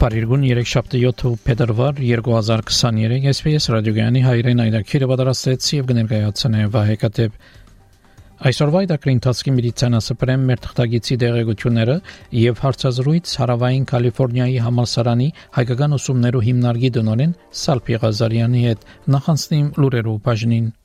Փարիգուն 3-7 փետրվար 2023 SPS ռադիոգյանի հայրեն այդակիրը պատրաստեց եւ կներկայացնե Վահեկատեփ Այսօրվա դակրի ընթացքի մեդիցինասը պրեմ մեր թղթագիտի դեղեցությունները եւ հարցազրույց Հարավային Կալիֆոռնիայի համալսարանի հայկական ուսումներու հիմնարկի դնորեն Սալփի Ղազարյանի հետ նախանցնիմ լուրերով բաժնին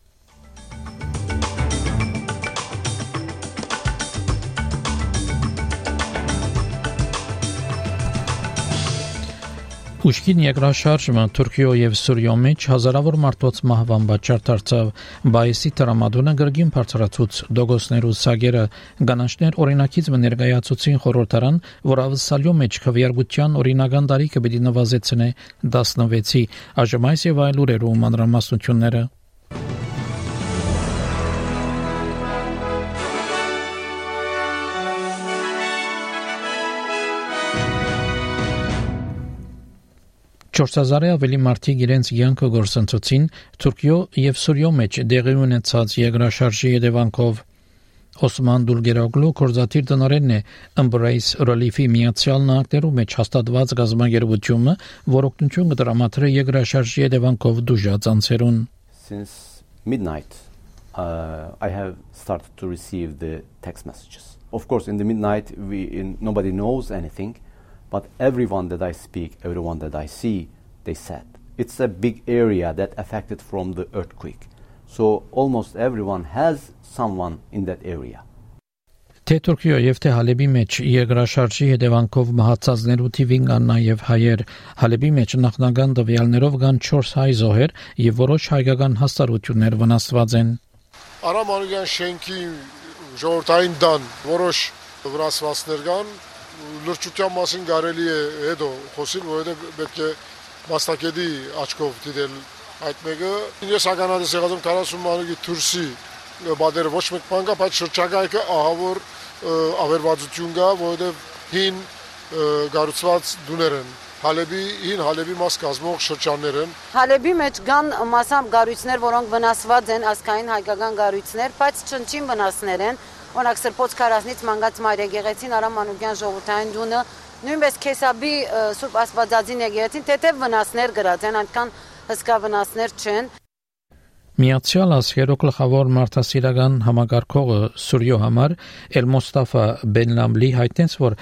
Ուշքին երկրաշարժը Թուրքիո եւ Սուրիո մեջ հազարավոր մարդոց մահվան պատճառ դարձավ բայսի տրամադոնը գրգին բարձրացուց դոգոսներու սագերը գանաշներ օրինակից ներկայացուցին խորհրդարան որ ավսալյո մեջ քվեարկության օրինական տարիքը է նվազեցնե 16-ի այժմ այս եւ այլ ուրերու մանրամասնությունները Չորսազարի ավելի մարդիկ իրենց յանքը գործընծոցին Թուրքիո եւ Սուրիո մեջ դեղի ունեցած երկրաշարժի հետևանքով Օսման Դուլգերոգլու կորզաթիր տնօրենն է Embrace Relief-ի միացյալ նահանգներու մեջ հաստատված գազամագերությունը, որ օգնություն կդրամատրի երկրաշարժի հետևանքով դժուժած անձերուն։ Since midnight uh, I have started to receive the text messages. Of course in the midnight we in, nobody knows anything But everyone that I speak, everyone that I see, they said it's a big area that affected from the earthquake. So almost everyone has someone in that area. Թե Թուրքիո եւ թե Հալեբի մեջ երկրաշարժի հետևանքով մահացածներու թիվին կան նաեւ հայեր Հալեբի մեջ նախնական տվյալներով կան 4 հայ զոհեր եւ որոշ հայկական հաստատություններ վնասված են Արամ Անուգյան շենքի ժողովրդային դան որոշ վնասվածներ կան լրջության մասին կարելի է հետո խոսել, որովհետև պետք է մասնակետի աչքով դիտել այդ մեկը։ Ես ականատես եղած եմ 40 մանուկի թուրսի բادر ոչ մեկ բան կա, բայց շրջակայքը ահա որ ավերվածություն կա, որովհետև հին գառուցված դուներ են Հալեբի հին Հալեբի մաս կազմող շրջաններ են։ Հալեբի մեջ կան մասամբ գառույցներ, որոնք վնասված են ասկային հայկական գառույցներ, բայց չնչին վնասներ են։ Օրինակ Սրբոց քարազնից մանգած Մարիա Գեղեցին Արամ Մանուկյան ժողովրդային դունը նույնպես Քեսաբի Սուրբ Աստվածածին եկեղեցին թեթև վնասներ գրած են, այնքան հսկա վնասներ չեն։ Միացյալ Ասիերո գլխավոր մարդասիրական համագարկողը Սուրյո համար Էլ Մոստաֆա Բենլամլի հայտնեց, որ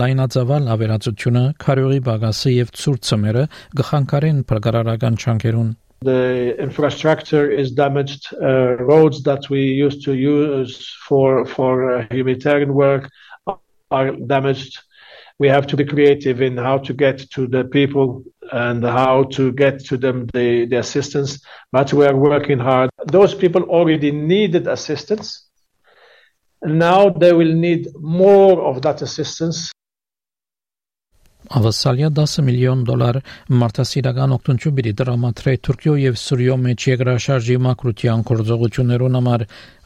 լայնածավալ ավերածությունը, քարյուրի բագասը եւ ցուրտ ծմերը գխանկարեն փրկարարական չանկերուն the infrastructure is damaged. Uh, roads that we used to use for for uh, humanitarian work are damaged. We have to be creative in how to get to the people and how to get to them the, the assistance. But we are working hard. Those people already needed assistance. And now they will need more of that assistance Ավասալիա 10 միլիոն դոլար մարդասիրական օգնություն բերի դրամատրե Թուրքիո եւ Սուրիո մեջ երկրաշարժի մակրության կորձողություններուն համար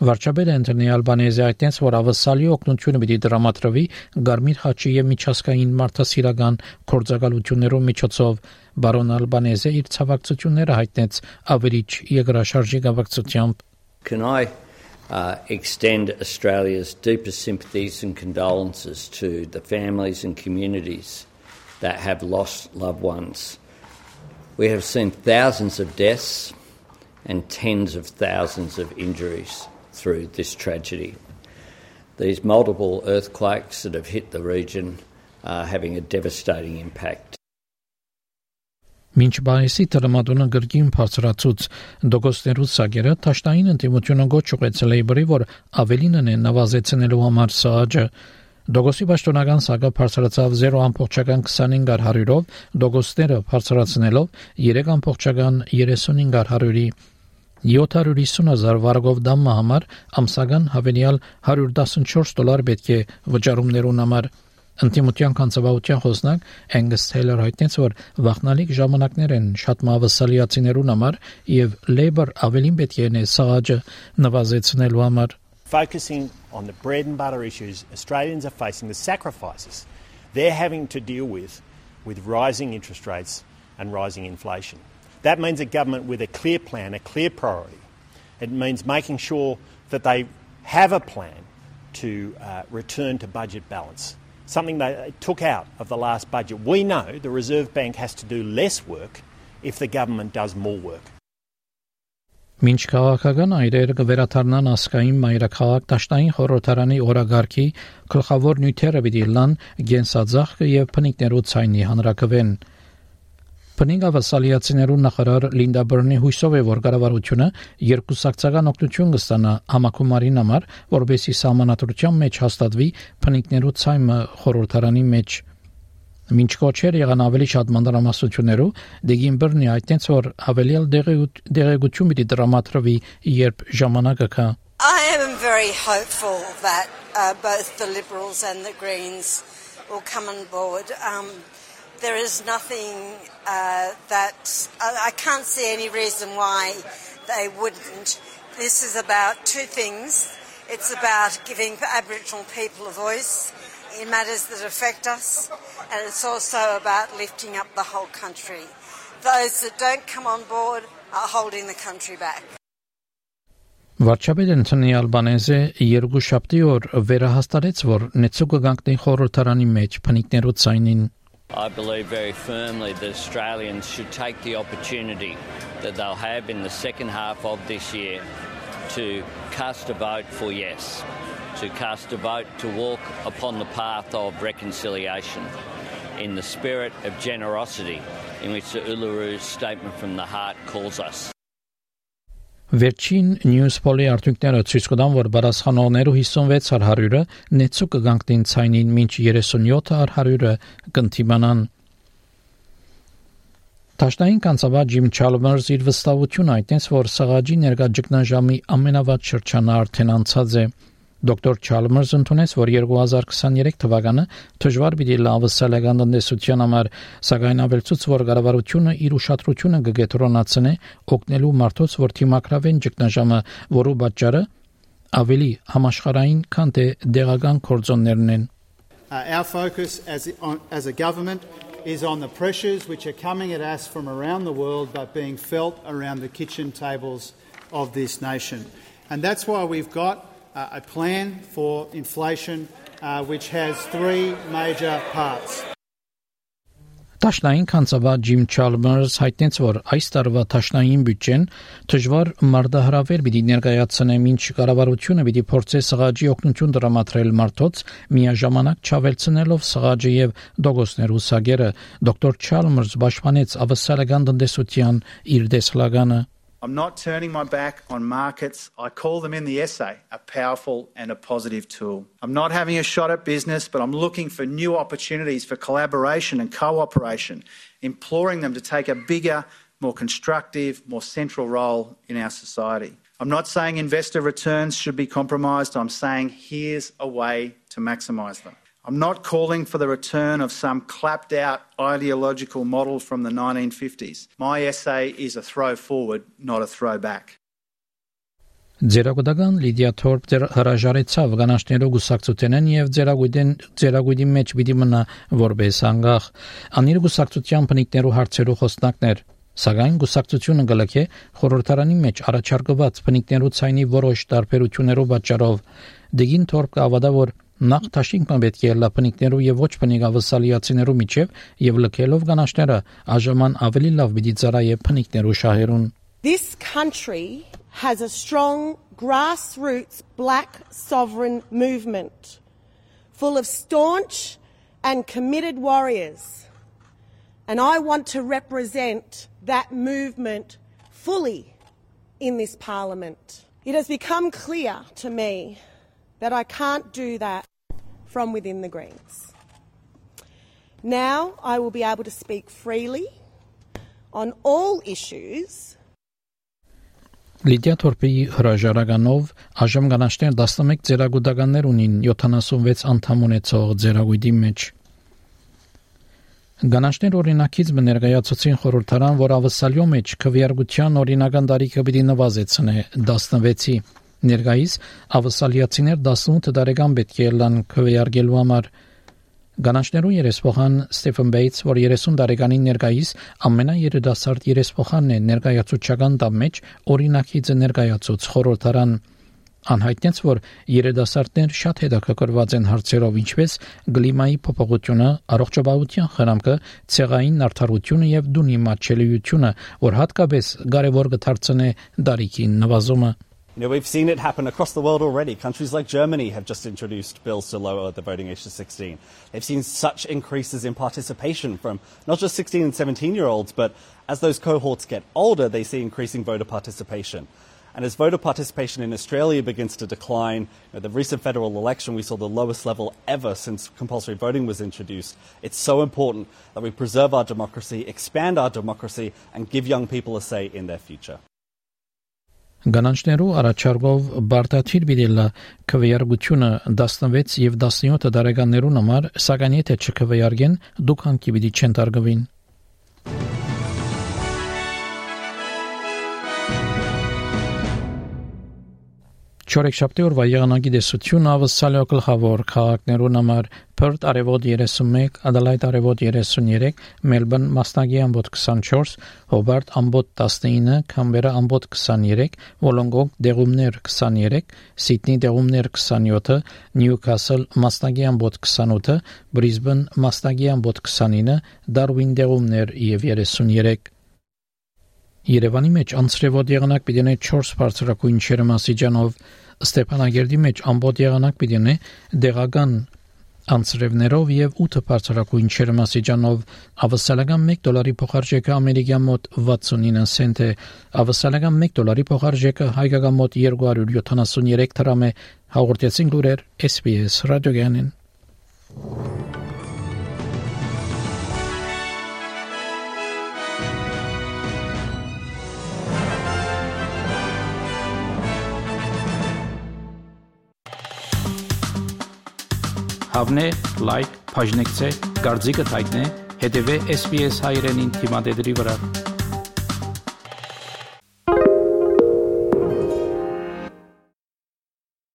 վարչապետ Անտոնի Ալբանեզը այդտենց որ ավասալի օգնությունը բերի դրամատրվի Գարմիր խաչի եւ միջազգային մարդասիրական կորձակալություններով միջոցով բարոն Ալբանեզը իր ցավակցությունները հայտնեց ավերիչ երկրաշարժի գավակցությամբ Can I uh, extend Australia's deepest sympathies and condolences to the families and communities that have lost loved ones. We have seen thousands of deaths and tens of thousands of injuries through this tragedy. These multiple earthquakes that have hit the region are having a devastating impact. Մինչ բայսի տրամադոնը գրգին բարձրացուց դոգոստերուց սագերը տաշտային ընդդիմությունը գոչ ուղեցել է բրի որ ավելինն է նվազեցնելու համար սաճը Դոգոսի պաշտոնական սակը բարձրացավ 0.25 հարյուրով, դոգոստերը բարձրացնելով 3.35 հարյուրի 750 հազար վարգով դամը համար ամսական հավելյալ 114 դոլար պետք է վճարումներուն համար Անտիմության կանցավարության խոսնակ Angus Taylor հայտնեց, որ վախնալիք ժամանակներ են շատ մավասալիացիներուն համար եւ Labour ավելին պետք է սաղաջը նվազեցնելու համար focusing on the bread and butter issues Australians are facing, the sacrifices they're having to deal with with rising interest rates and rising inflation. That means a government with a clear plan, a clear priority. It means making sure that they have a plan to uh, return to budget balance, something they took out of the last budget. We know the Reserve Bank has to do less work if the government does more work. Մինչ քաղաքական այրերը կվերաթարնան ասկային մայրաքաղաք Տաշտային խորհրդարանի օրագարկի գլխավոր նյութերը պիտի լան գենսաձախքը եւ փնիկներու ցայնի հանրակվեն Փնիկավասալիացիներու նախարար Լինդա Բերնի հույսով է որ կառավարությունը երկուսակցական օգնություն կստանա համակումարին համար, որբեսի սահմանադրության մեջ հաստատվի փնիկներու ցայմը խորհրդարանի մեջ Մինչ կոչեր եղան ավելի շատ մանրամասնություններով դեգին բռնի այդտենց որ ավելի դեղեցություն պիտի դրամատրվի երբ ժամանակը կա I am very hopeful that uh, both the Liberals and the Greens will come on board. Um, there is nothing uh, that I, I can't see any reason why they wouldn't. This is about two things. It's about giving Aboriginal people a voice in matters that affect us, and it's also about lifting up the whole country. Those that don't come on board are holding the country back. Վարչապետ Անտոնի Ալբանեզը երկու շաբթի օր վերահաստատեց, որ նեցուկը գանքնի խորհրդարանի մեջ փնիկներու ցայնին I believe very firmly that Australians should take the opportunity that they'll have in the second half of this year to cast a vote for yes. to cast a vote to walk upon the path of reconciliation In the spirit of generosity in which the Uluru Statement from the Heart calls us. Վերջին Newspol-ի արդյունքները ցույց կտան, որ բարասխանողներու 56 100-ը նեցու կգանքնին ցայնին, մինչ 37 100-ը կընտիմանան։ Տաշտային կանցավա Ջիմ Չալմերս իր վստահությունը այդտենց որ սաղաջի ներկա ճգնաժամի ամենավատ շրջանը արդեն անցած է։ Դոկտոր Չալմերս ընդունեց, որ 2023 թվականը դժվար պիտի լավը սալեգան տնտեսության համար, սակայն ավելցուց, որ կառավարությունը իր ուշադրությունը կգետրոնացնե օգնելու մարդոց, որ թիմակրավեն ճգնաժամը, որու պատճառը ավելի համաշխարային, քան թե դեղական կորձոններն են։ Uh, our focus as, on, as a government is on the pressures which are coming at us from around the world but being felt around the kitchen tables of this nation. And that's why we've got a plan for inflation uh, which has three major parts. Տաշնային կանցավա Ջիմ Չալմերս հայտնեց, որ այս տարվա տաշնային բյուջեն դժվար մարդահրավեր պիտի ներկայացնե, ինչ կառավարությունը պիտի փորձի սղաճի օգնություն դրամատրել մարդոց, միաժամանակ չավելցնելով սղաճի եւ դոգոսներու սագերը։ Դոկտոր Չալմերս պաշտպանեց ավսալական տնտեսության իր դեսլագանը I'm not turning my back on markets. I call them in the essay a powerful and a positive tool. I'm not having a shot at business, but I'm looking for new opportunities for collaboration and cooperation, imploring them to take a bigger, more constructive, more central role in our society. I'm not saying investor returns should be compromised. I'm saying here's a way to maximise them. I'm not calling for the return of some clapped out ideological model from the 1950s. My essay is a throw forward, not a throw back. Ձերագուտական Լիդիա Թորփ դեր հրաժարեցավ գանաշներով գուսակցութենեն եւ ձերագույդեն ձերագույդի մեջ պիտի մնա որպես անգախ անիր գուսակցության բնիկներու հարցերու խոսնակներ Սակայն գուսակցությունը գլխե խորհրդարանի մեջ առաջարկված բնիկներու ցայնի որոշ տարբերություններով պատճառով դեգին Թորփ կավադա որ Նախ Թաշինքն պետք է լապնիկներու եւ ոչ բնիկավասալիացիներու միջև եւ լքելով կանաշները աժաման ավելի լավ պիտի ծարայե բնիկներու շահերուն This country has a strong grassroots black sovereign movement full of staunch and committed warriors. And I want to represent that movement fully in this parliament. It has become clear to me that I can't do that from within the Greens. Now I will be able to speak freely on all issues. Լիդիա Թորպի հրաժարականով այժմ կանաչներ 11 ձերագուտականներ ունին 76 անդամ ունեցող ձերագույդի մեջ Գանաշներ օրինակից ներկայացուցին խորհրդարան, որ ավսալյո մեջ քվեարկության օրինական տարիքը պիտի նվազեցնե 16-ի։ Ներկայիս ավսալիացիներ 18 տարեկան պետք է լան քվեարկելու համար Գանաշներու երեսփոխան Ստեֆեն Բեյթս, որ 30 տարեկանին ներկայիս ամենաերդասարդ երեսփոխանն է ներկայացուցչական տամ մեջ օրինակից ներկայացուց խորհրդարան Անհայտնեց, որ երիտասարդներ շատ հետաքրքրված են հարցերով, ինչպես գլիմայի փոփոխությունը, առողջապահության խնամքը, ցեղային արդարությունը եւ դունի մատչելիությունը, որ հատկապես կարևոր կդարձնե դարիքի նվազումը։ You know, we've seen it happen across the world already. Countries like Germany have just introduced bills to lower the voting age to 16. They've seen such increases in participation from not just 16 and 17 year olds, but as those cohorts get older, they see increasing voter participation. And as voter participation in Australia begins to decline, you know, the recent federal election, we saw the lowest level ever since compulsory voting was introduced. It's so important that we preserve our democracy, expand our democracy, and give young people a say in their future. Գանանչներու առաջարկով բարտաթիր բիդելա քվեարկությունը 16 եւ 17 տարեկաններուն համար, սակայն եթե չքվեարկեն, դուք հանկի պիտի չընտարգվին։ Չորեքշաբթի օրվա եղանակի դեսությունը ավսալյո գլխավոր քաղաքներուն համար Perth արևոտ 31, Adelaide արևոտ 33, Melbourne մասնագի ամբոտ 24, Hobart ամբոտ 19, Canberra ամբոտ 23, Wollongong դեղումներ 23, Sydney դեղումներ 27, Newcastle մասնագի ամբոտ 28, Brisbane մասնագի ամբոտ 29, Darwin դեղումներ եւ 33 Երևանի մեջ անցրևոտ եղանակ պիտի ունի 4 բարձրակույն չերմասիջանով Ստեփանագերդի մեջ ամբողջ եղանակ պիտի ունի դեղական անցրևներով եւ 8 բարձրակույն չերմասիջանով ավսալական 1 դոլարի փոխարժեքը ամերիկյան մոտ 69 سنت է ավսալական 1 դոլարի փոխարժեքը հայկական մոտ 273 դրամ է հաղորդեցին լուրեր SPS ռադիոգյանին Հավնե, լայք, բաժնեկցե, դարձիկը թայտնե, հետեւե SPS հայրենին թիմադեդի վրա։